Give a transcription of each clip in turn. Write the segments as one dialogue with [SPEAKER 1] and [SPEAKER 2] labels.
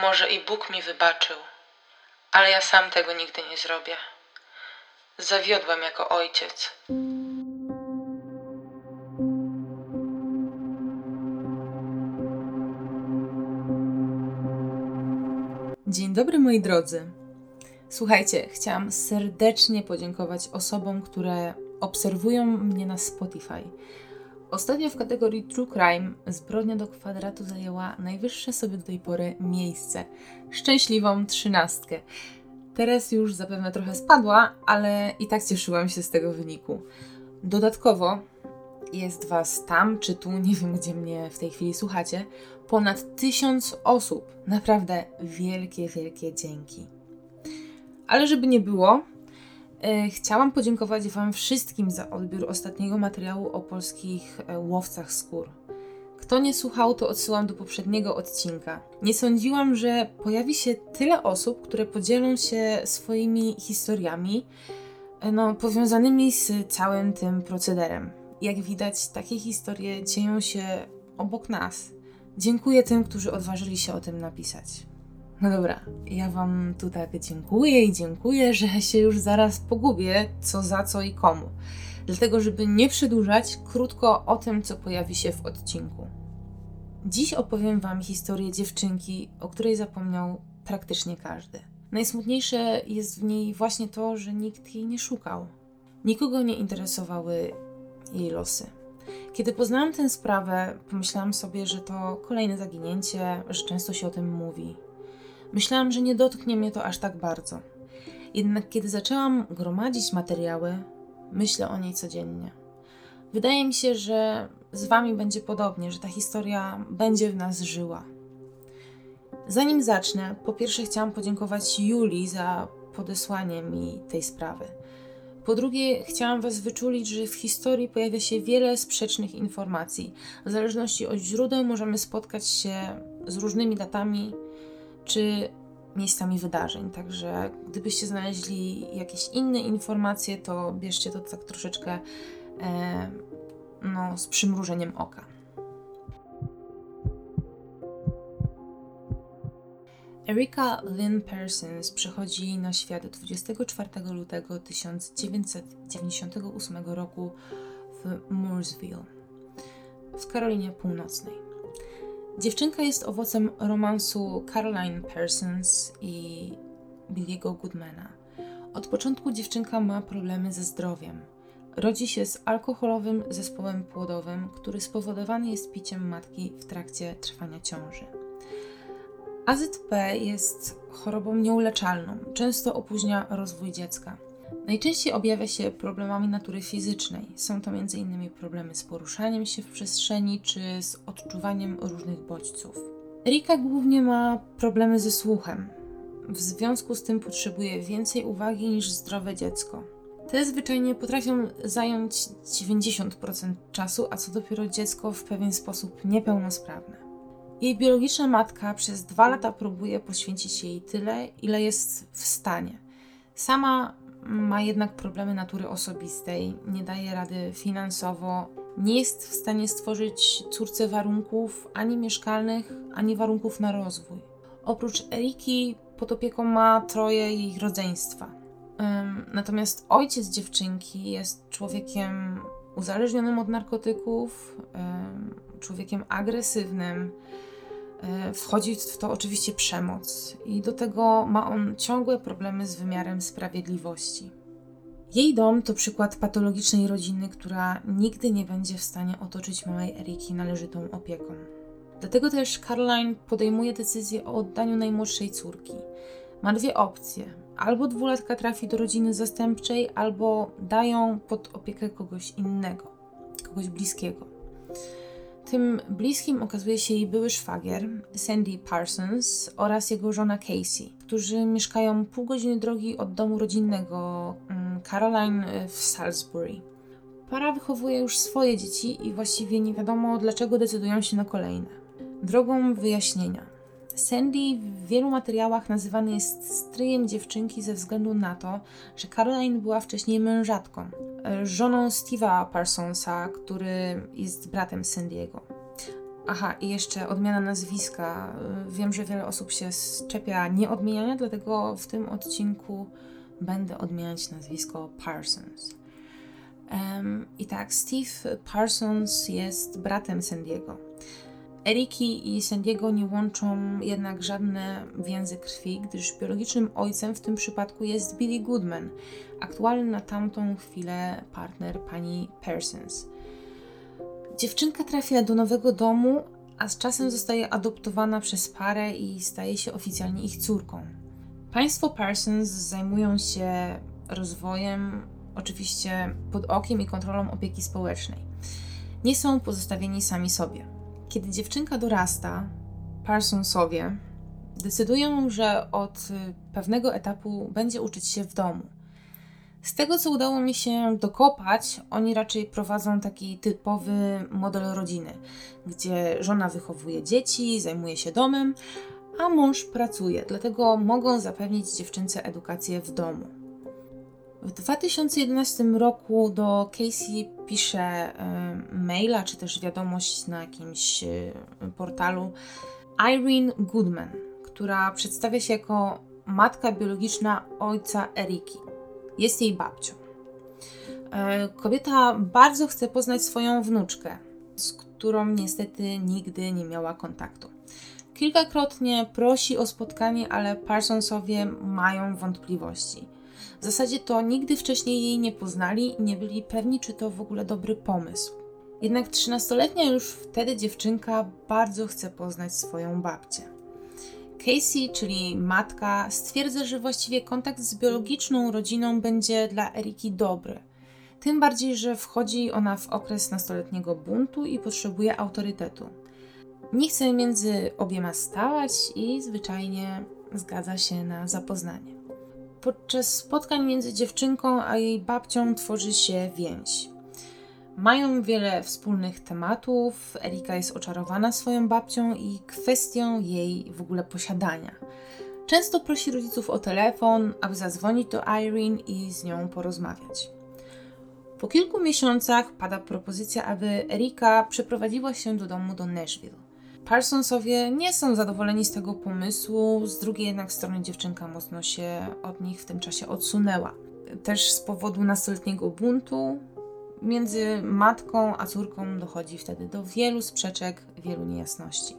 [SPEAKER 1] Może i Bóg mi wybaczył, ale ja sam tego nigdy nie zrobię. Zawiodłem jako ojciec. Dzień dobry moi drodzy. Słuchajcie, chciałam serdecznie podziękować osobom, które obserwują mnie na Spotify. Ostatnio w kategorii True Crime zbrodnia do kwadratu zajęła najwyższe sobie do tej pory miejsce szczęśliwą trzynastkę. Teraz już zapewne trochę spadła, ale i tak cieszyłam się z tego wyniku. Dodatkowo jest Was tam czy tu, nie wiem gdzie mnie w tej chwili słuchacie, ponad tysiąc osób. Naprawdę wielkie, wielkie dzięki. Ale żeby nie było, chciałam podziękować Wam wszystkim za odbiór ostatniego materiału o polskich e, łowcach skór. Kto nie słuchał, to odsyłam do poprzedniego odcinka. Nie sądziłam, że pojawi się tyle osób, które podzielą się swoimi historiami, e, no, powiązanymi z całym tym procederem. Jak widać, takie historie dzieją się obok nas. Dziękuję tym, którzy odważyli się o tym napisać. No dobra, ja Wam tu tak dziękuję i dziękuję, że się już zaraz pogubię, co za co i komu. Dlatego, żeby nie przedłużać, krótko o tym, co pojawi się w odcinku. Dziś opowiem Wam historię dziewczynki, o której zapomniał praktycznie każdy. Najsmutniejsze jest w niej właśnie to, że nikt jej nie szukał. Nikogo nie interesowały jej losy. Kiedy poznałam tę sprawę, pomyślałam sobie, że to kolejne zaginięcie, że często się o tym mówi. Myślałam, że nie dotknie mnie to aż tak bardzo. Jednak kiedy zaczęłam gromadzić materiały, myślę o niej codziennie. Wydaje mi się, że z Wami będzie podobnie, że ta historia będzie w nas żyła. Zanim zacznę, po pierwsze chciałam podziękować Julii za podesłanie mi tej sprawy. Po drugie, chciałam Was wyczulić, że w historii pojawia się wiele sprzecznych informacji. W zależności od źródeł możemy spotkać się z różnymi datami czy miejscami wydarzeń. Także gdybyście znaleźli jakieś inne informacje, to bierzcie to tak troszeczkę e, no, z przymrużeniem oka. Erika Lynn Parsons przychodzi na świat 24 lutego 1998 roku w Mooresville w Karolinie Północnej. Dziewczynka jest owocem romansu Caroline Parsons i Billiego Goodmana. Od początku dziewczynka ma problemy ze zdrowiem. Rodzi się z alkoholowym zespołem płodowym, który spowodowany jest piciem matki w trakcie trwania ciąży. AZP jest chorobą nieuleczalną, często opóźnia rozwój dziecka. Najczęściej objawia się problemami natury fizycznej. Są to m.in. problemy z poruszaniem się w przestrzeni czy z odczuwaniem różnych bodźców. Erika głównie ma problemy ze słuchem. W związku z tym potrzebuje więcej uwagi niż zdrowe dziecko. Te zwyczajnie potrafią zająć 90% czasu, a co dopiero dziecko w pewien sposób niepełnosprawne. Jej biologiczna matka przez dwa lata próbuje poświęcić jej tyle, ile jest w stanie. Sama ma jednak problemy natury osobistej, nie daje rady finansowo, nie jest w stanie stworzyć córce warunków ani mieszkalnych, ani warunków na rozwój. Oprócz Eriki pod opieką ma troje jej rodzeństwa. Natomiast ojciec dziewczynki jest człowiekiem uzależnionym od narkotyków, człowiekiem agresywnym, wchodzi w to oczywiście przemoc, i do tego ma on ciągłe problemy z wymiarem sprawiedliwości. Jej dom to przykład patologicznej rodziny, która nigdy nie będzie w stanie otoczyć małej Eriki należytą opieką. Dlatego też Caroline podejmuje decyzję o oddaniu najmłodszej córki. Ma dwie opcje: albo dwulatka trafi do rodziny zastępczej, albo dają pod opiekę kogoś innego, kogoś bliskiego. Tym bliskim okazuje się jej były szwagier, Sandy Parsons oraz jego żona Casey, którzy mieszkają pół godziny drogi od domu rodzinnego mm, Caroline w Salisbury. Para wychowuje już swoje dzieci i właściwie nie wiadomo dlaczego decydują się na kolejne. Drogą wyjaśnienia. Sandy w wielu materiałach nazywany jest stryjem dziewczynki ze względu na to, że Caroline była wcześniej mężatką, e, żoną Steve'a Parsonsa, który jest bratem Sandiego. Aha, i jeszcze odmiana nazwiska. Wiem, że wiele osób się czepia nieodmieniania, dlatego w tym odcinku będę odmieniać nazwisko Parsons. Um, I tak, Steve Parsons jest bratem Sandiego. Eriki i Sandiego nie łączą jednak żadne więzy krwi, gdyż biologicznym ojcem w tym przypadku jest Billy Goodman, aktualny na tamtą chwilę partner pani Parsons. Dziewczynka trafia do nowego domu, a z czasem zostaje adoptowana przez parę i staje się oficjalnie ich córką. Państwo Parsons zajmują się rozwojem, oczywiście pod okiem i kontrolą opieki społecznej. Nie są pozostawieni sami sobie. Kiedy dziewczynka dorasta, Parsonsowie decydują, że od pewnego etapu będzie uczyć się w domu. Z tego, co udało mi się dokopać, oni raczej prowadzą taki typowy model rodziny, gdzie żona wychowuje dzieci, zajmuje się domem, a mąż pracuje, dlatego mogą zapewnić dziewczynce edukację w domu. W 2011 roku do Casey pisze y, maila, czy też wiadomość na jakimś y, portalu Irene Goodman, która przedstawia się jako matka biologiczna ojca Eriki. Jest jej babcią. Y, kobieta bardzo chce poznać swoją wnuczkę, z którą niestety nigdy nie miała kontaktu. Kilkakrotnie prosi o spotkanie, ale Parsonsowie mają wątpliwości. W zasadzie to nigdy wcześniej jej nie poznali i nie byli pewni, czy to w ogóle dobry pomysł. Jednak 13-letnia już wtedy dziewczynka bardzo chce poznać swoją babcię. Casey, czyli matka, stwierdza, że właściwie kontakt z biologiczną rodziną będzie dla Eriki dobry. Tym bardziej, że wchodzi ona w okres nastoletniego buntu i potrzebuje autorytetu. Nie chce między obiema stawać i zwyczajnie zgadza się na zapoznanie. Podczas spotkań między dziewczynką a jej babcią tworzy się więź. Mają wiele wspólnych tematów. Erika jest oczarowana swoją babcią i kwestią jej w ogóle posiadania. Często prosi rodziców o telefon, aby zadzwonić do Irene i z nią porozmawiać. Po kilku miesiącach pada propozycja, aby Erika przeprowadziła się do domu do Nashville. Parsonsowie nie są zadowoleni z tego pomysłu, z drugiej jednak strony dziewczynka mocno się od nich w tym czasie odsunęła. Też z powodu nastoletniego buntu między matką a córką dochodzi wtedy do wielu sprzeczek, wielu niejasności.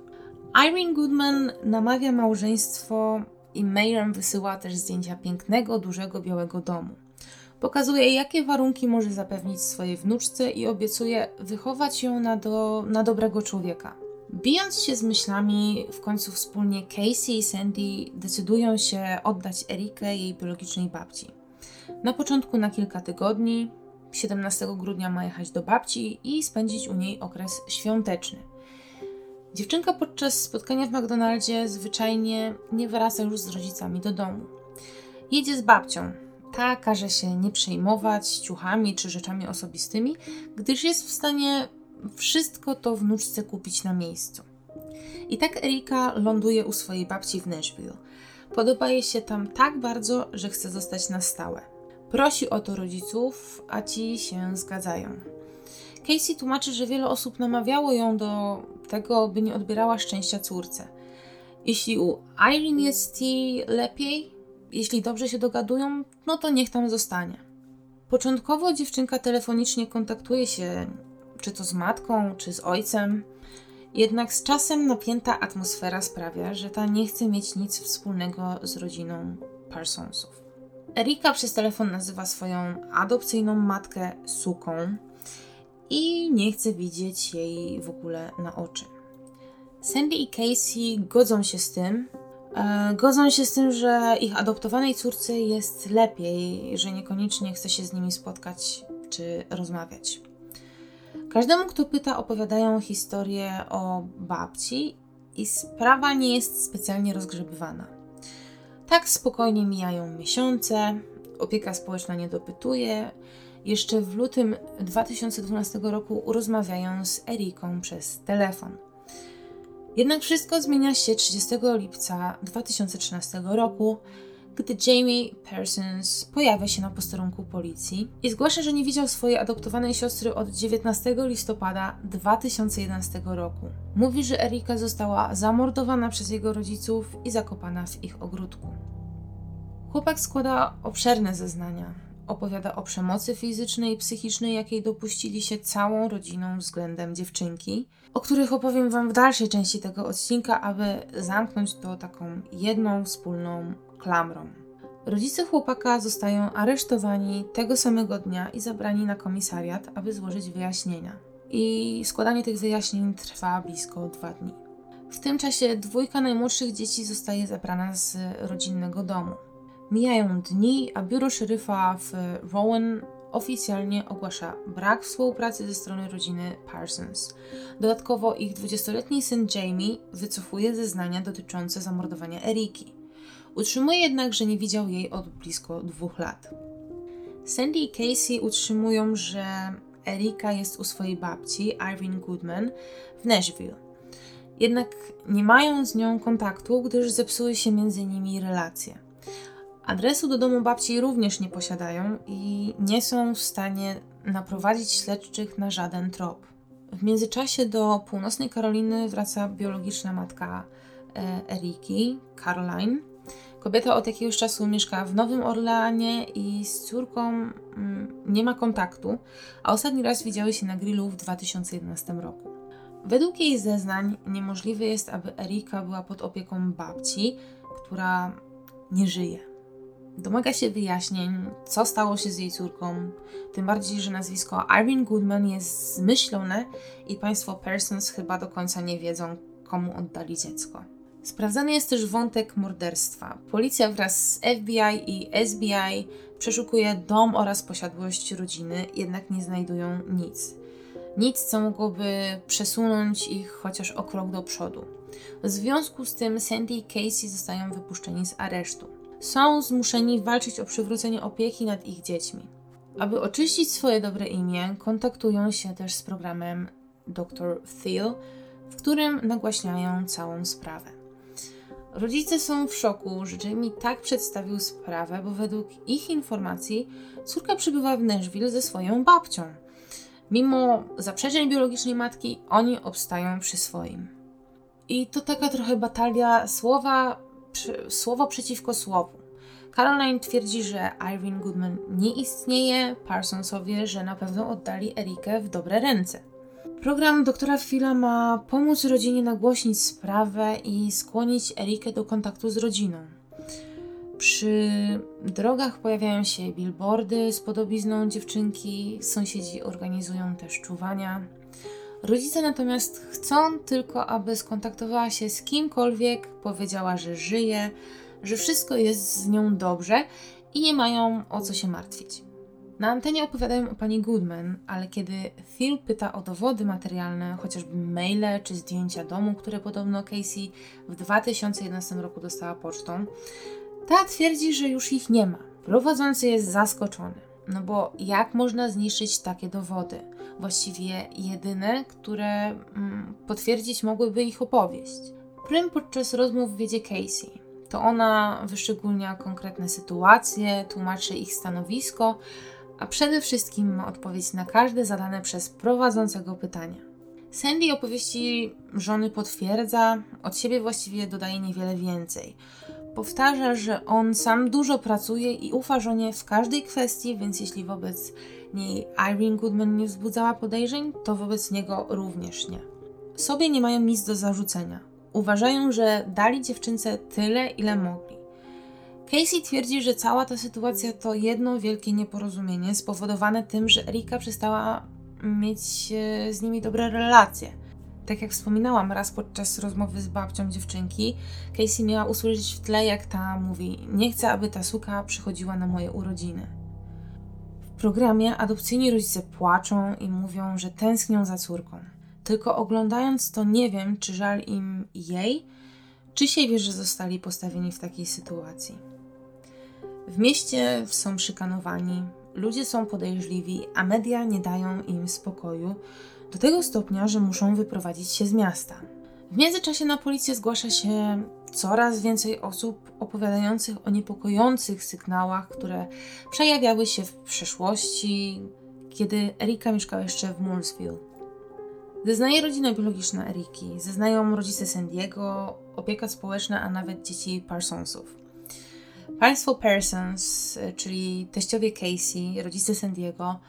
[SPEAKER 1] Irene Goodman namawia małżeństwo i mailem wysyła też zdjęcia pięknego, dużego, białego domu. Pokazuje, jakie warunki może zapewnić swojej wnuczce i obiecuje wychować ją na, do, na dobrego człowieka. Bijąc się z myślami, w końcu wspólnie Casey i Sandy decydują się oddać Erikę jej biologicznej babci. Na początku na kilka tygodni, 17 grudnia ma jechać do babci i spędzić u niej okres świąteczny. Dziewczynka podczas spotkania w McDonaldzie zwyczajnie nie wraca już z rodzicami do domu. Jedzie z babcią. Ta każe się nie przejmować ciuchami czy rzeczami osobistymi, gdyż jest w stanie wszystko to wnuczce kupić na miejscu. I tak Erika ląduje u swojej babci w Nashville. Podoba jej się tam tak bardzo, że chce zostać na stałe. Prosi o to rodziców, a ci się zgadzają. Casey tłumaczy, że wiele osób namawiało ją do tego, by nie odbierała szczęścia córce. Jeśli u Irene jest jej lepiej, jeśli dobrze się dogadują, no to niech tam zostanie. Początkowo dziewczynka telefonicznie kontaktuje się czy to z matką, czy z ojcem. Jednak z czasem napięta atmosfera sprawia, że ta nie chce mieć nic wspólnego z rodziną Parsonsów. Erika przez telefon nazywa swoją adopcyjną matkę suką i nie chce widzieć jej w ogóle na oczy. Sandy i Casey godzą się z tym, e, godzą się z tym, że ich adoptowanej córce jest lepiej, że niekoniecznie chce się z nimi spotkać czy rozmawiać. Każdemu, kto pyta, opowiadają historię o babci i sprawa nie jest specjalnie rozgrzebywana. Tak spokojnie mijają miesiące, opieka społeczna nie dopytuje. Jeszcze w lutym 2012 roku rozmawiają z Eriką przez telefon. Jednak wszystko zmienia się 30 lipca 2013 roku, gdy Jamie Parsons pojawia się na posterunku policji i zgłasza, że nie widział swojej adoptowanej siostry od 19 listopada 2011 roku. Mówi, że Erika została zamordowana przez jego rodziców i zakopana w ich ogródku. Chłopak składa obszerne zeznania. Opowiada o przemocy fizycznej i psychicznej, jakiej dopuścili się całą rodziną względem dziewczynki, o których opowiem Wam w dalszej części tego odcinka, aby zamknąć to taką jedną wspólną klamrą. Rodzice chłopaka zostają aresztowani tego samego dnia i zabrani na komisariat, aby złożyć wyjaśnienia. I składanie tych wyjaśnień trwa blisko dwa dni. W tym czasie dwójka najmłodszych dzieci zostaje zabrana z rodzinnego domu. Mijają dni, a biuro szeryfa w Rowan oficjalnie ogłasza brak współpracy ze strony rodziny Parsons. Dodatkowo ich 20-letni syn Jamie wycofuje zeznania dotyczące zamordowania Eriki. Utrzymuje jednak, że nie widział jej od blisko dwóch lat. Sandy i Casey utrzymują, że Erika jest u swojej babci, Irene Goodman, w Nashville. Jednak nie mają z nią kontaktu, gdyż zepsuły się między nimi relacje. Adresu do domu babci również nie posiadają i nie są w stanie naprowadzić śledczych na żaden trop. W międzyczasie do północnej Karoliny wraca biologiczna matka e, Eriki, Caroline. Kobieta od jakiegoś czasu mieszka w Nowym Orleanie i z córką mm, nie ma kontaktu, a ostatni raz widziały się na grillu w 2011 roku. Według jej zeznań niemożliwe jest, aby Erika była pod opieką babci, która nie żyje. Domaga się wyjaśnień, co stało się z jej córką, tym bardziej, że nazwisko Irene Goodman jest zmyślone i państwo Persons chyba do końca nie wiedzą, komu oddali dziecko. Sprawdzany jest też wątek morderstwa. Policja wraz z FBI i SBI przeszukuje dom oraz posiadłość rodziny, jednak nie znajdują nic. Nic, co mogłoby przesunąć ich chociaż o krok do przodu. W związku z tym Sandy i Casey zostają wypuszczeni z aresztu są zmuszeni walczyć o przywrócenie opieki nad ich dziećmi. Aby oczyścić swoje dobre imię, kontaktują się też z programem Dr. Phil, w którym nagłaśniają całą sprawę. Rodzice są w szoku, że Jamie tak przedstawił sprawę, bo według ich informacji córka przybywa w Nashville ze swoją babcią. Mimo zaprzeczeń biologicznej matki, oni obstają przy swoim. I to taka trochę batalia słowa słowo przeciwko słowu. Caroline twierdzi, że Irene Goodman nie istnieje, Parsonsowie, że na pewno oddali Erikę w dobre ręce. Program doktora Phila ma pomóc rodzinie nagłośnić sprawę i skłonić Erikę do kontaktu z rodziną. Przy drogach pojawiają się billboardy z podobizną dziewczynki, sąsiedzi organizują też czuwania. Rodzice natomiast chcą tylko, aby skontaktowała się z kimkolwiek, powiedziała, że żyje, że wszystko jest z nią dobrze i nie mają o co się martwić. Na antenie opowiadają o pani Goodman, ale kiedy Phil pyta o dowody materialne, chociażby maile czy zdjęcia domu, które podobno Casey w 2011 roku dostała pocztą, ta twierdzi, że już ich nie ma. Prowadzący jest zaskoczony. No bo jak można zniszczyć takie dowody? Właściwie jedyne, które mm, potwierdzić mogłyby ich opowieść. Prym podczas rozmów wiedzie Casey. To ona wyszczególnia konkretne sytuacje, tłumaczy ich stanowisko, a przede wszystkim ma odpowiedź na każde zadane przez prowadzącego pytania. Sandy opowieści żony potwierdza, od siebie właściwie dodaje niewiele więcej. Powtarza, że on sam dużo pracuje i ufa żonie w każdej kwestii, więc jeśli wobec niej Irene Goodman nie wzbudzała podejrzeń, to wobec niego również nie. Sobie nie mają nic do zarzucenia. Uważają, że dali dziewczynce tyle, ile mogli. Casey twierdzi, że cała ta sytuacja to jedno wielkie nieporozumienie spowodowane tym, że Erika przestała mieć e, z nimi dobre relacje tak jak wspominałam raz podczas rozmowy z babcią dziewczynki, Casey miała usłyszeć w tle, jak ta mówi: Nie chcę, aby ta suka przychodziła na moje urodziny. W programie adopcyjni rodzice płaczą i mówią, że tęsknią za córką. Tylko oglądając to nie wiem, czy żal im jej, czy się wie, że zostali postawieni w takiej sytuacji. W mieście są szykanowani, ludzie są podejrzliwi, a media nie dają im spokoju, do tego stopnia, że muszą wyprowadzić się z miasta. W międzyczasie na policję zgłasza się coraz więcej osób opowiadających o niepokojących sygnałach, które przejawiały się w przeszłości, kiedy Erika mieszkała jeszcze w Moolsville. Zeznaje rodzina biologiczna Eriki, zeznają rodzice Sandiego, opieka społeczna, a nawet dzieci Parsonsów. Państwo Parsons, czyli teściowie Casey, rodzice Sandiego,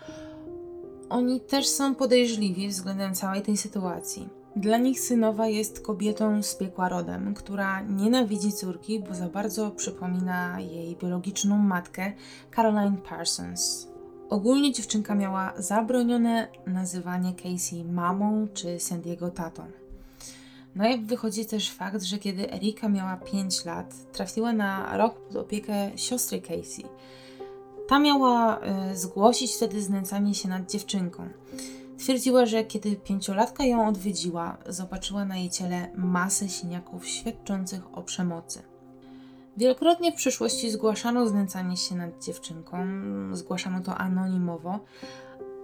[SPEAKER 1] oni też są podejrzliwi względem całej tej sytuacji. Dla nich synowa jest kobietą z piekła rodem, która nienawidzi córki, bo za bardzo przypomina jej biologiczną matkę, Caroline Parsons. Ogólnie dziewczynka miała zabronione nazywanie Casey mamą czy Sandiego tatą. No i wychodzi też fakt, że kiedy Erika miała 5 lat, trafiła na rok pod opiekę siostry Casey. Ta miała y, zgłosić wtedy znęcanie się nad dziewczynką. Twierdziła, że kiedy pięciolatka ją odwiedziła, zobaczyła na jej ciele masę siniaków świadczących o przemocy. Wielokrotnie w przeszłości zgłaszano znęcanie się nad dziewczynką, zgłaszano to anonimowo,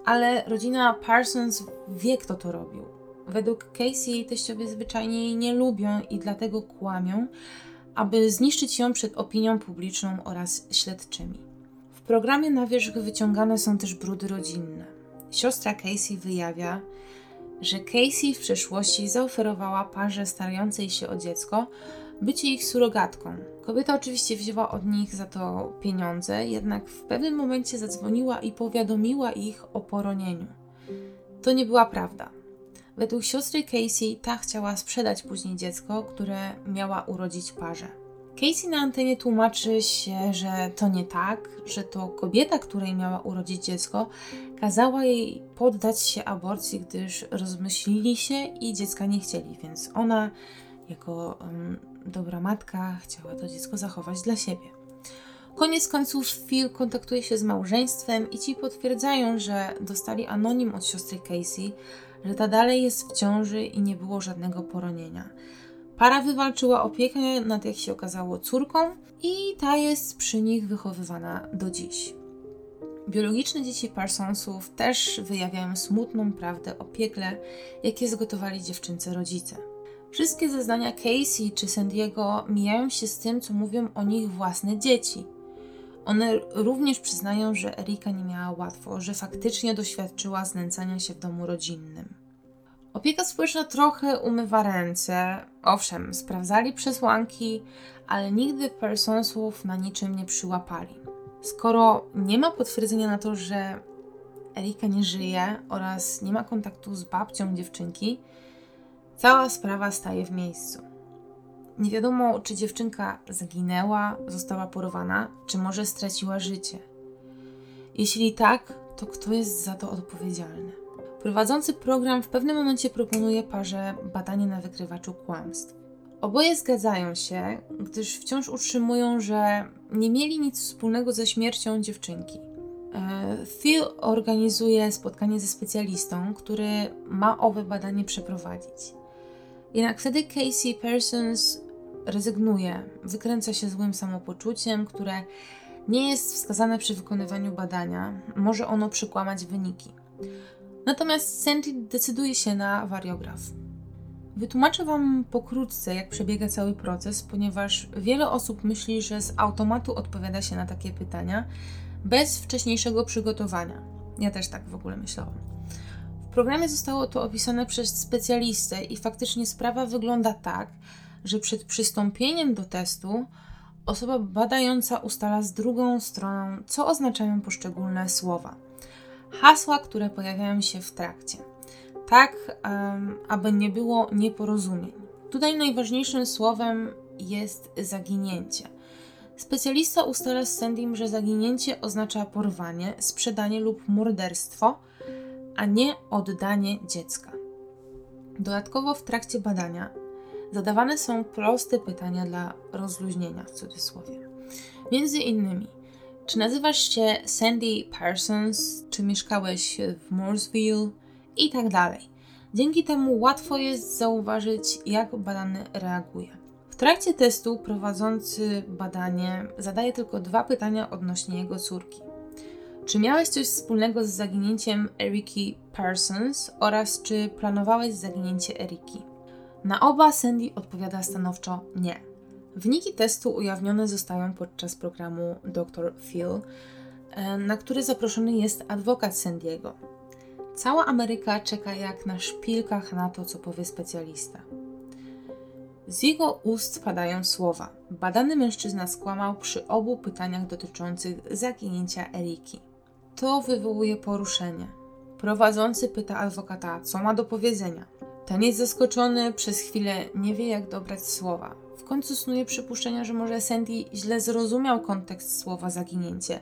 [SPEAKER 1] ale rodzina Parsons wie, kto to robił. Według Casey jej teściowie zwyczajnie jej nie lubią i dlatego kłamią, aby zniszczyć ją przed opinią publiczną oraz śledczymi. W programie na wierzch wyciągane są też brudy rodzinne. Siostra Casey wyjawia, że Casey w przeszłości zaoferowała parze starającej się o dziecko bycie ich surogatką. Kobieta oczywiście wzięła od nich za to pieniądze, jednak w pewnym momencie zadzwoniła i powiadomiła ich o poronieniu. To nie była prawda. Według siostry Casey ta chciała sprzedać później dziecko, które miała urodzić parze. Casey na antenie tłumaczy się, że to nie tak, że to kobieta, której miała urodzić dziecko, kazała jej poddać się aborcji, gdyż rozmyślili się i dziecka nie chcieli, więc ona, jako um, dobra matka, chciała to dziecko zachować dla siebie. Koniec końców Phil kontaktuje się z małżeństwem i ci potwierdzają, że dostali anonim od siostry Casey, że ta dalej jest w ciąży i nie było żadnego poronienia. Para wywalczyła opiekę nad, jak się okazało, córką i ta jest przy nich wychowywana do dziś. Biologiczne dzieci Parsonsów też wyjawiają smutną prawdę o piekle, jakie zgotowali dziewczynce rodzice. Wszystkie zeznania Casey czy Sandiego mijają się z tym, co mówią o nich własne dzieci. One również przyznają, że Erika nie miała łatwo, że faktycznie doświadczyła znęcania się w domu rodzinnym. Opieka społeczna trochę umywa ręce. Owszem, sprawdzali przesłanki, ale nigdy Parsonsów na niczym nie przyłapali. Skoro nie ma potwierdzenia na to, że Erika nie żyje oraz nie ma kontaktu z babcią dziewczynki, cała sprawa staje w miejscu. Nie wiadomo, czy dziewczynka zaginęła, została porwana, czy może straciła życie. Jeśli tak, to kto jest za to odpowiedzialny? Prowadzący program w pewnym momencie proponuje parze badanie na wykrywaczu kłamstw. Oboje zgadzają się, gdyż wciąż utrzymują, że nie mieli nic wspólnego ze śmiercią dziewczynki. E, Phil organizuje spotkanie ze specjalistą, który ma owe badanie przeprowadzić. Jednak wtedy Casey Parsons rezygnuje, wykręca się złym samopoczuciem, które nie jest wskazane przy wykonywaniu badania. Może ono przykłamać wyniki. Natomiast Sandy decyduje się na wariograf. Wytłumaczę Wam pokrótce, jak przebiega cały proces, ponieważ wiele osób myśli, że z automatu odpowiada się na takie pytania bez wcześniejszego przygotowania. Ja też tak w ogóle myślałam. W programie zostało to opisane przez specjalistę i faktycznie sprawa wygląda tak, że przed przystąpieniem do testu osoba badająca ustala z drugą stroną, co oznaczają poszczególne słowa. Hasła, które pojawiają się w trakcie tak aby nie było nieporozumień. Tutaj najważniejszym słowem jest zaginięcie. Specjalista ustala z Sandym, że zaginięcie oznacza porwanie, sprzedanie lub morderstwo, a nie oddanie dziecka. Dodatkowo w trakcie badania zadawane są proste pytania dla rozluźnienia w cudzysłowie. Między innymi, czy nazywasz się Sandy Parsons, czy mieszkałeś w Mooresville, i tak dalej. Dzięki temu łatwo jest zauważyć, jak badany reaguje. W trakcie testu prowadzący badanie zadaje tylko dwa pytania odnośnie jego córki. Czy miałeś coś wspólnego z zaginięciem Eriki Parsons oraz czy planowałeś zaginięcie Eriki? Na oba Sandy odpowiada stanowczo nie. Wyniki testu ujawnione zostają podczas programu Dr. Phil, e, na który zaproszony jest adwokat Sandiego. Cała Ameryka czeka jak na szpilkach na to, co powie specjalista. Z jego ust padają słowa. Badany mężczyzna skłamał przy obu pytaniach dotyczących zaginięcia Eriki. To wywołuje poruszenie. Prowadzący pyta adwokata, co ma do powiedzenia. Ten jest zaskoczony, przez chwilę nie wie, jak dobrać słowa. W końcu snuje przypuszczenia, że może Sandy źle zrozumiał kontekst słowa zaginięcie.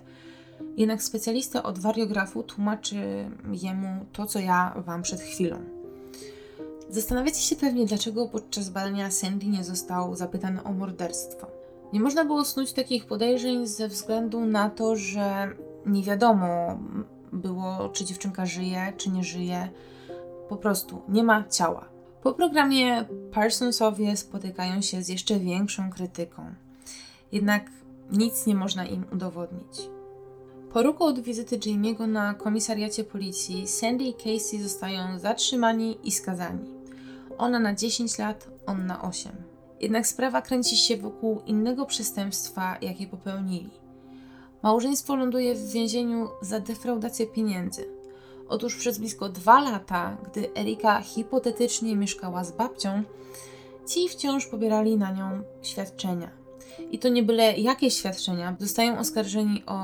[SPEAKER 1] Jednak specjalista od wariografu tłumaczy jemu to, co ja wam przed chwilą. Zastanawiacie się pewnie, dlaczego podczas badania Sandy nie został zapytany o morderstwo. Nie można było snuć takich podejrzeń ze względu na to, że nie wiadomo było, czy dziewczynka żyje, czy nie żyje. Po prostu nie ma ciała. Po programie Parsonsowie spotykają się z jeszcze większą krytyką. Jednak nic nie można im udowodnić. Po roku od wizyty Jamie'ego na komisariacie policji, Sandy i Casey zostają zatrzymani i skazani. Ona na 10 lat, on na 8. Jednak sprawa kręci się wokół innego przestępstwa, jakie popełnili. Małżeństwo ląduje w więzieniu za defraudację pieniędzy. Otóż przez blisko dwa lata, gdy Erika hipotetycznie mieszkała z babcią, ci wciąż pobierali na nią świadczenia. I to nie byle jakie świadczenia. Zostają oskarżeni o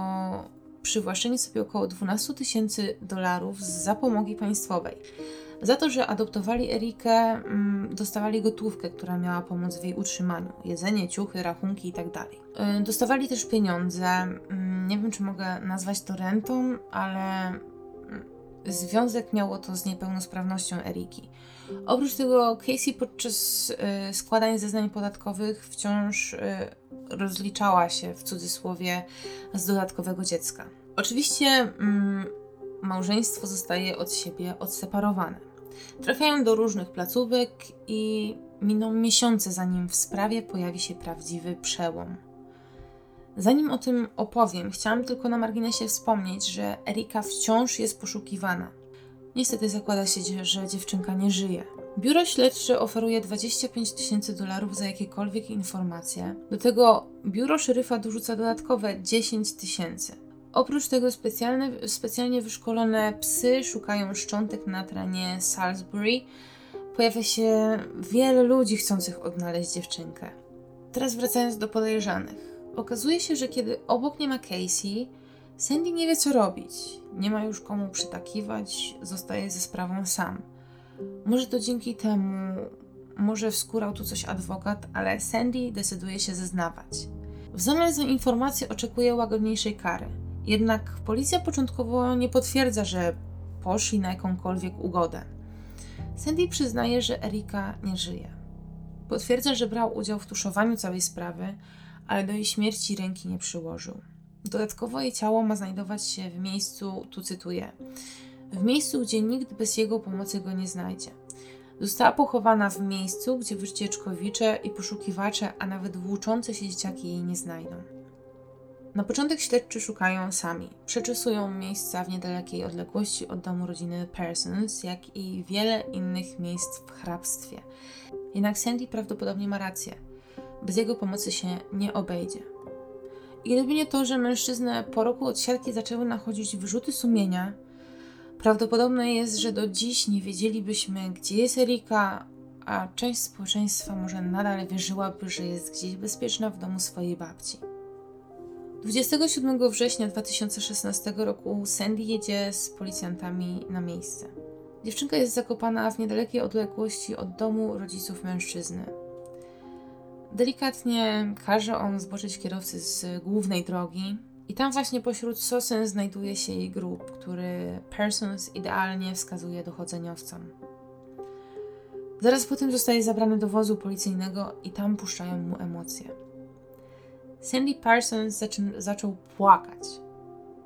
[SPEAKER 1] przywłaszczenie sobie około 12 tysięcy dolarów z zapomogi państwowej. Za to, że adoptowali Erikę, mm, dostawali gotówkę, która miała pomóc w jej utrzymaniu. Jedzenie, ciuchy, rachunki itd. Tak dostawali też pieniądze. Mm, nie wiem, czy mogę nazwać to rentą, ale związek miało to z niepełnosprawnością Eriki. Oprócz tego Casey podczas y, składania zeznań podatkowych wciąż y, rozliczała się w cudzysłowie z dodatkowego dziecka. Oczywiście mm, małżeństwo zostaje od siebie odseparowane. Trafiają do różnych placówek i miną miesiące, zanim w sprawie pojawi się prawdziwy przełom. Zanim o tym opowiem, chciałam tylko na marginesie wspomnieć, że Erika wciąż jest poszukiwana. Niestety zakłada się, że dziewczynka nie żyje. Biuro śledcze oferuje 25 tysięcy dolarów za jakiekolwiek informacje. Do tego biuro szeryfa dorzuca dodatkowe 10 tysięcy. Oprócz tego specjalne, specjalnie wyszkolone psy szukają szczątek na terenie Salisbury. Pojawia się wiele ludzi chcących odnaleźć dziewczynkę. Teraz wracając do podejrzanych. Okazuje się, że kiedy obok nie ma Casey, Sandy nie wie co robić. Nie ma już komu przytakiwać, zostaje ze sprawą sam. Może to dzięki temu, może wskórał tu coś adwokat, ale Sandy decyduje się zeznawać. W zamian za informację oczekuje łagodniejszej kary – jednak policja początkowo nie potwierdza, że poszli na jakąkolwiek ugodę. Sandy przyznaje, że Erika nie żyje. Potwierdza, że brał udział w tuszowaniu całej sprawy, ale do jej śmierci ręki nie przyłożył. Dodatkowo jej ciało ma znajdować się w miejscu, tu cytuję, w miejscu, gdzie nikt bez jego pomocy go nie znajdzie. Została pochowana w miejscu, gdzie wycieczkowicze i poszukiwacze, a nawet włóczące się dzieciaki jej nie znajdą. Na początek śledczy szukają sami. Przeczesują miejsca w niedalekiej odległości od domu rodziny Persons, jak i wiele innych miejsc w hrabstwie. Jednak Sandy prawdopodobnie ma rację. Bez jego pomocy się nie obejdzie. I gdyby nie to, że mężczyznę po roku od siatki zaczęły nachodzić wyrzuty sumienia, prawdopodobne jest, że do dziś nie wiedzielibyśmy, gdzie jest Erika, a część społeczeństwa może nadal wierzyłaby, że jest gdzieś bezpieczna w domu swojej babci. 27 września 2016 roku Sandy jedzie z policjantami na miejsce. Dziewczynka jest zakopana w niedalekiej odległości od domu rodziców mężczyzny. Delikatnie każe on zboczyć kierowcy z głównej drogi, i tam właśnie pośród sosen znajduje się jej grób, który Persons idealnie wskazuje dochodzeniowcom. Zaraz potem zostaje zabrany do wozu policyjnego i tam puszczają mu emocje. Sandy Parsons zaczą, zaczął płakać.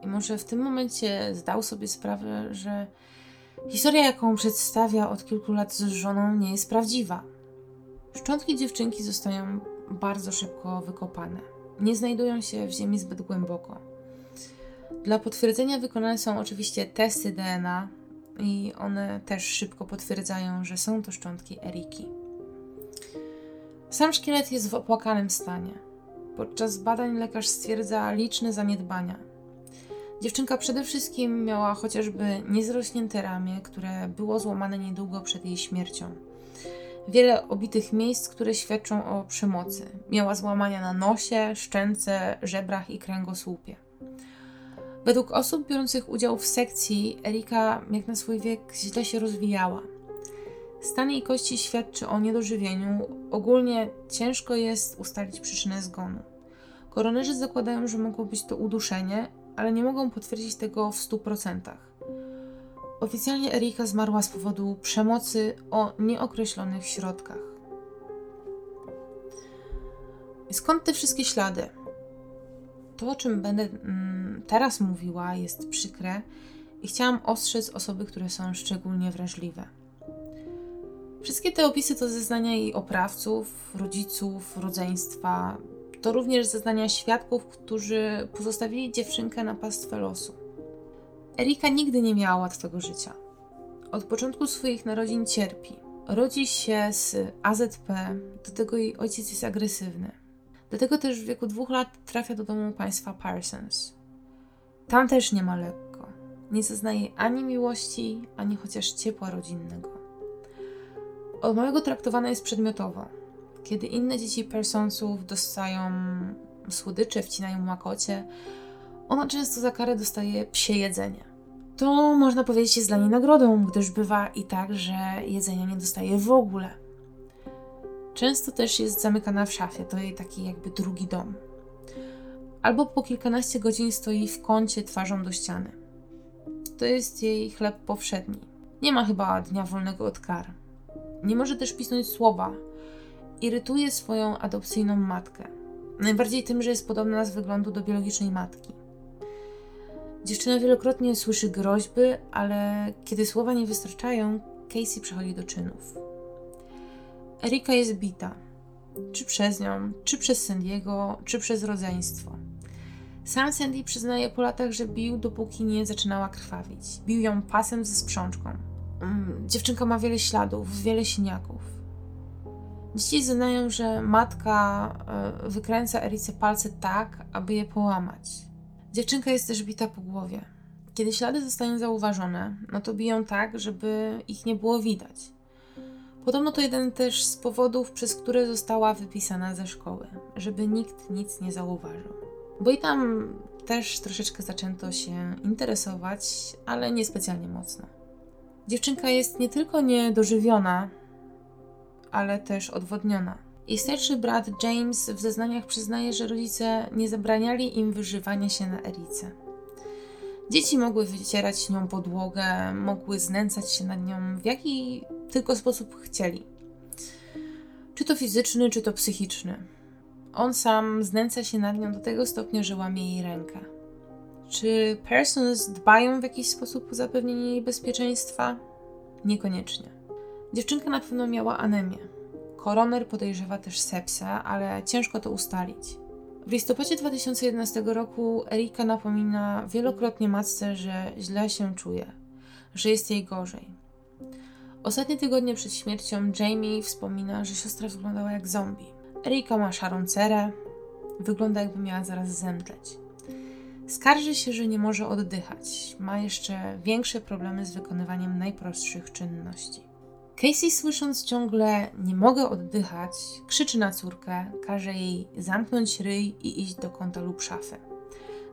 [SPEAKER 1] I może w tym momencie zdał sobie sprawę, że historia, jaką przedstawia od kilku lat z żoną, nie jest prawdziwa. Szczątki dziewczynki zostają bardzo szybko wykopane. Nie znajdują się w ziemi zbyt głęboko. Dla potwierdzenia wykonane są oczywiście testy DNA i one też szybko potwierdzają, że są to szczątki Eriki. Sam szkielet jest w opłakanym stanie. Podczas badań lekarz stwierdza liczne zaniedbania. Dziewczynka przede wszystkim miała chociażby niezrośnięte ramię, które było złamane niedługo przed jej śmiercią. Wiele obitych miejsc, które świadczą o przemocy. Miała złamania na nosie, szczęce, żebrach i kręgosłupie. Według osób biorących udział w sekcji, Erika, jak na swój wiek, źle się rozwijała. Stan jej kości świadczy o niedożywieniu. Ogólnie ciężko jest ustalić przyczynę zgonu. Koronerzy zakładają, że mogło być to uduszenie, ale nie mogą potwierdzić tego w 100%. Oficjalnie Erika zmarła z powodu przemocy o nieokreślonych środkach. Skąd te wszystkie ślady? To, o czym będę mm, teraz mówiła, jest przykre i chciałam ostrzec osoby, które są szczególnie wrażliwe. Wszystkie te opisy to zeznania jej oprawców, rodziców, rodzeństwa. To również zeznania świadków, którzy pozostawili dziewczynkę na pastwę losu. Erika nigdy nie miała łatwego życia. Od początku swoich narodzin cierpi. Rodzi się z AZP, do tego jej ojciec jest agresywny. Dlatego też w wieku dwóch lat trafia do domu państwa Parsons. Tam też nie ma lekko. Nie zaznaje ani miłości, ani chociaż ciepła rodzinnego. Od małego traktowana jest przedmiotowo. Kiedy inne dzieci Parsonsów dostają słodycze, wcinają makocie, ona często za karę dostaje psie jedzenie. To można powiedzieć jest dla niej nagrodą, gdyż bywa i tak, że jedzenia nie dostaje w ogóle. Często też jest zamykana w szafie, to jej taki jakby drugi dom. Albo po kilkanaście godzin stoi w kącie twarzą do ściany. To jest jej chleb powszedni. Nie ma chyba dnia wolnego od kar. Nie może też pisnąć słowa. Irytuje swoją adopcyjną matkę. Najbardziej tym, że jest podobna z wyglądu do biologicznej matki. Dziewczyna wielokrotnie słyszy groźby, ale kiedy słowa nie wystarczają, Casey przechodzi do czynów. Erika jest bita. Czy przez nią, czy przez Sandiego, czy przez rodzeństwo. Sam Sandy przyznaje po latach, że bił, dopóki nie zaczynała krwawić. Bił ją pasem ze sprzączką. Mm, dziewczynka ma wiele śladów, wiele siniaków. Dzieci znają, że matka e, wykręca Erice palce tak, aby je połamać. Dziewczynka jest też bita po głowie. Kiedy ślady zostają zauważone, no to biją tak, żeby ich nie było widać. Podobno to jeden też z powodów, przez które została wypisana ze szkoły, żeby nikt nic nie zauważył. Bo i tam też troszeczkę zaczęto się interesować, ale niespecjalnie mocno. Dziewczynka jest nie tylko niedożywiona, ale też odwodniona. Jej starszy brat James w zeznaniach przyznaje, że rodzice nie zabraniali im wyżywania się na Erice. Dzieci mogły wycierać nią podłogę, mogły znęcać się nad nią w jaki tylko sposób chcieli. Czy to fizyczny, czy to psychiczny. On sam znęca się nad nią do tego stopnia, że łamie jej rękę. Czy Persons dbają w jakiś sposób o zapewnienie jej bezpieczeństwa? Niekoniecznie. Dziewczynka na pewno miała anemię. Koroner podejrzewa też sepsę, ale ciężko to ustalić. W listopadzie 2011 roku Erika napomina wielokrotnie matce, że źle się czuje, że jest jej gorzej. Ostatnie tygodnie przed śmiercią Jamie wspomina, że siostra wyglądała jak zombie. Erika ma szarą cerę, wygląda jakby miała zaraz zemdleć. Skarży się, że nie może oddychać. Ma jeszcze większe problemy z wykonywaniem najprostszych czynności. Casey, słysząc ciągle nie mogę oddychać, krzyczy na córkę, każe jej zamknąć ryj i iść do kąta lub szafy.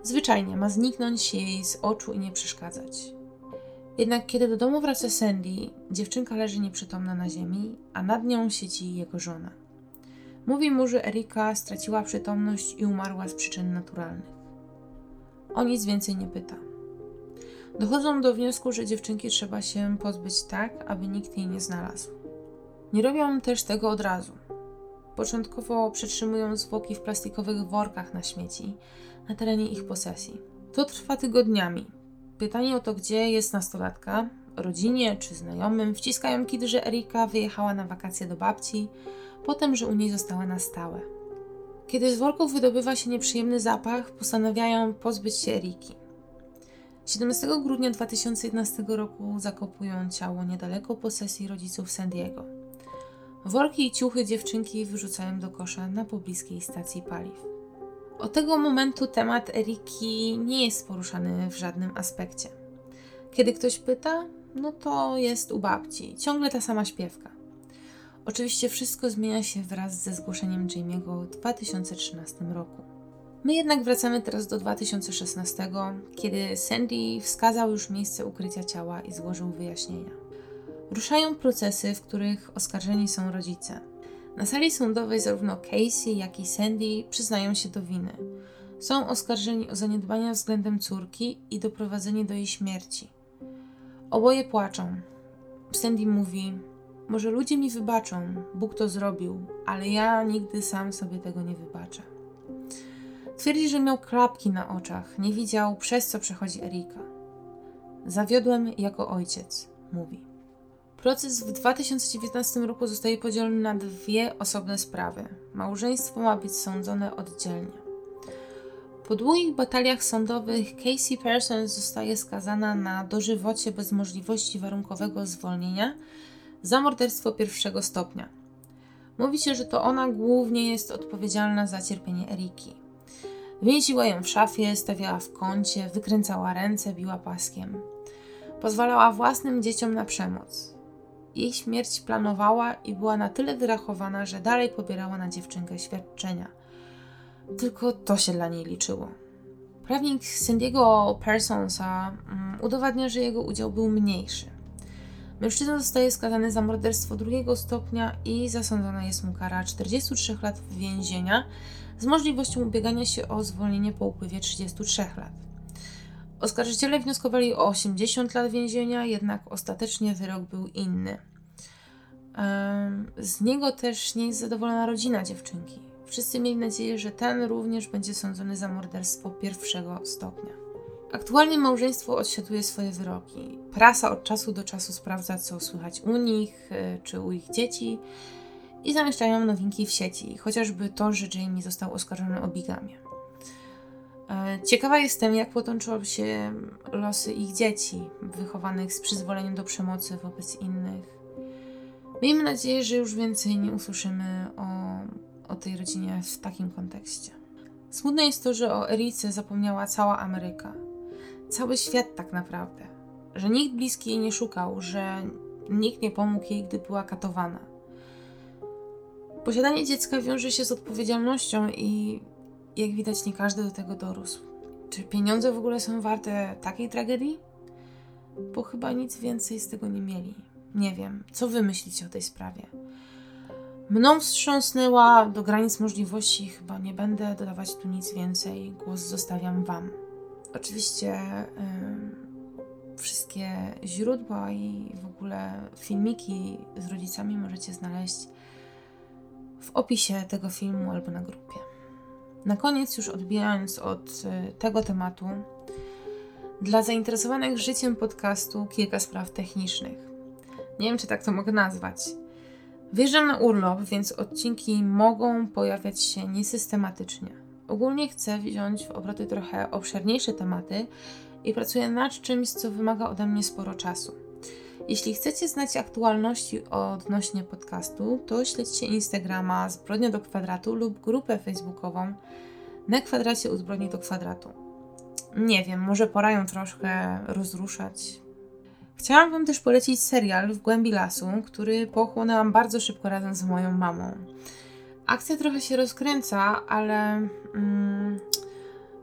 [SPEAKER 1] Zwyczajnie ma zniknąć jej z oczu i nie przeszkadzać. Jednak kiedy do domu wraca Sandy, dziewczynka leży nieprzytomna na ziemi, a nad nią siedzi jego żona. Mówi mu, że Erika straciła przytomność i umarła z przyczyn naturalnych. O nic więcej nie pyta. Dochodzą do wniosku, że dziewczynki trzeba się pozbyć tak, aby nikt jej nie znalazł. Nie robią też tego od razu. Początkowo przetrzymują zwłoki w plastikowych workach na śmieci na terenie ich posesji. To trwa tygodniami. Pytanie o to, gdzie jest nastolatka, rodzinie czy znajomym wciskają kiedy, że Erika wyjechała na wakacje do babci, potem, że u niej została na stałe. Kiedy z worków wydobywa się nieprzyjemny zapach, postanawiają pozbyć się Eriki. 17 grudnia 2011 roku zakopują ciało niedaleko posesji rodziców San Diego. Worki i ciuchy dziewczynki wyrzucają do kosza na pobliskiej stacji paliw. Od tego momentu temat Eriki nie jest poruszany w żadnym aspekcie. Kiedy ktoś pyta, no to jest u babci, ciągle ta sama śpiewka. Oczywiście wszystko zmienia się wraz ze zgłoszeniem Jamie'ego w 2013 roku. My jednak wracamy teraz do 2016, kiedy Sandy wskazał już miejsce ukrycia ciała i złożył wyjaśnienia. Ruszają procesy, w których oskarżeni są rodzice. Na sali sądowej zarówno Casey, jak i Sandy przyznają się do winy. Są oskarżeni o zaniedbania względem córki i doprowadzenie do jej śmierci. Oboje płaczą. Sandy mówi: Może ludzie mi wybaczą, Bóg to zrobił, ale ja nigdy sam sobie tego nie wybaczę. Twierdzi, że miał klapki na oczach, nie widział, przez co przechodzi Erika. Zawiodłem jako ojciec, mówi. Proces w 2019 roku zostaje podzielony na dwie osobne sprawy. Małżeństwo ma być sądzone oddzielnie. Po długich bataliach sądowych Casey Parsons zostaje skazana na dożywocie bez możliwości warunkowego zwolnienia za morderstwo pierwszego stopnia. Mówi się, że to ona głównie jest odpowiedzialna za cierpienie Eriki. Więziła ją w szafie, stawiała w kącie, wykręcała ręce, biła paskiem. Pozwalała własnym dzieciom na przemoc. Jej śmierć planowała i była na tyle wyrachowana, że dalej pobierała na dziewczynkę świadczenia. Tylko to się dla niej liczyło. Prawnik Sandiego Parsonsa um, udowadnia, że jego udział był mniejszy. Mężczyzna zostaje skazany za morderstwo drugiego stopnia i zasądzona jest mu kara 43 lat więzienia z możliwością ubiegania się o zwolnienie po upływie 33 lat. Oskarżyciele wnioskowali o 80 lat więzienia, jednak ostatecznie wyrok był inny. Z niego też nie jest zadowolona rodzina dziewczynki. Wszyscy mieli nadzieję, że ten również będzie sądzony za morderstwo pierwszego stopnia. Aktualnie małżeństwo odsiaduje swoje wyroki. Prasa od czasu do czasu sprawdza, co słychać u nich e, czy u ich dzieci i zamieszczają nowinki w sieci, chociażby to, że Jamie został oskarżony o bigamię. E, ciekawa jestem, jak potoczą się losy ich dzieci, wychowanych z przyzwoleniem do przemocy wobec innych. Miejmy nadzieję, że już więcej nie usłyszymy o, o tej rodzinie w takim kontekście. Smutne jest to, że o Erice zapomniała cała Ameryka. Cały świat tak naprawdę. Że nikt bliski jej nie szukał, że nikt nie pomógł jej, gdy była katowana. Posiadanie dziecka wiąże się z odpowiedzialnością i jak widać, nie każdy do tego dorósł. Czy pieniądze w ogóle są warte takiej tragedii? Bo chyba nic więcej z tego nie mieli. Nie wiem, co wy myślicie o tej sprawie. Mną wstrząsnęła do granic możliwości, chyba nie będę dodawać tu nic więcej. Głos zostawiam wam. Oczywiście yy, wszystkie źródła i w ogóle filmiki z rodzicami możecie znaleźć w opisie tego filmu albo na grupie. Na koniec, już odbijając od y, tego tematu, dla zainteresowanych życiem podcastu kilka spraw technicznych. Nie wiem, czy tak to mogę nazwać. Wjeżdżam na urlop, więc odcinki mogą pojawiać się niesystematycznie. Ogólnie chcę wziąć w obroty trochę obszerniejsze tematy i pracuję nad czymś, co wymaga ode mnie sporo czasu. Jeśli chcecie znać aktualności odnośnie podcastu, to śledźcie Instagrama Zbrodnia do Kwadratu lub grupę facebookową na kwadracie u Zbrodni do Kwadratu. Nie wiem, może pora ją troszkę rozruszać. Chciałam Wam też polecić serial W głębi lasu, który pochłonęłam bardzo szybko razem z moją mamą. Akcja trochę się rozkręca, ale mm,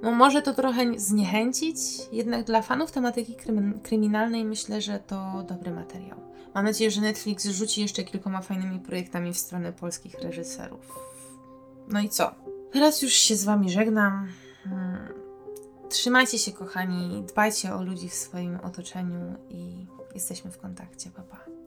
[SPEAKER 1] no może to trochę zniechęcić, jednak dla fanów tematyki kryminalnej myślę, że to dobry materiał. Mam nadzieję, że Netflix rzuci jeszcze kilkoma fajnymi projektami w stronę polskich reżyserów. No i co? Teraz już się z Wami żegnam. Hmm. Trzymajcie się, kochani, dbajcie o ludzi w swoim otoczeniu i jesteśmy w kontakcie. Pa, pa.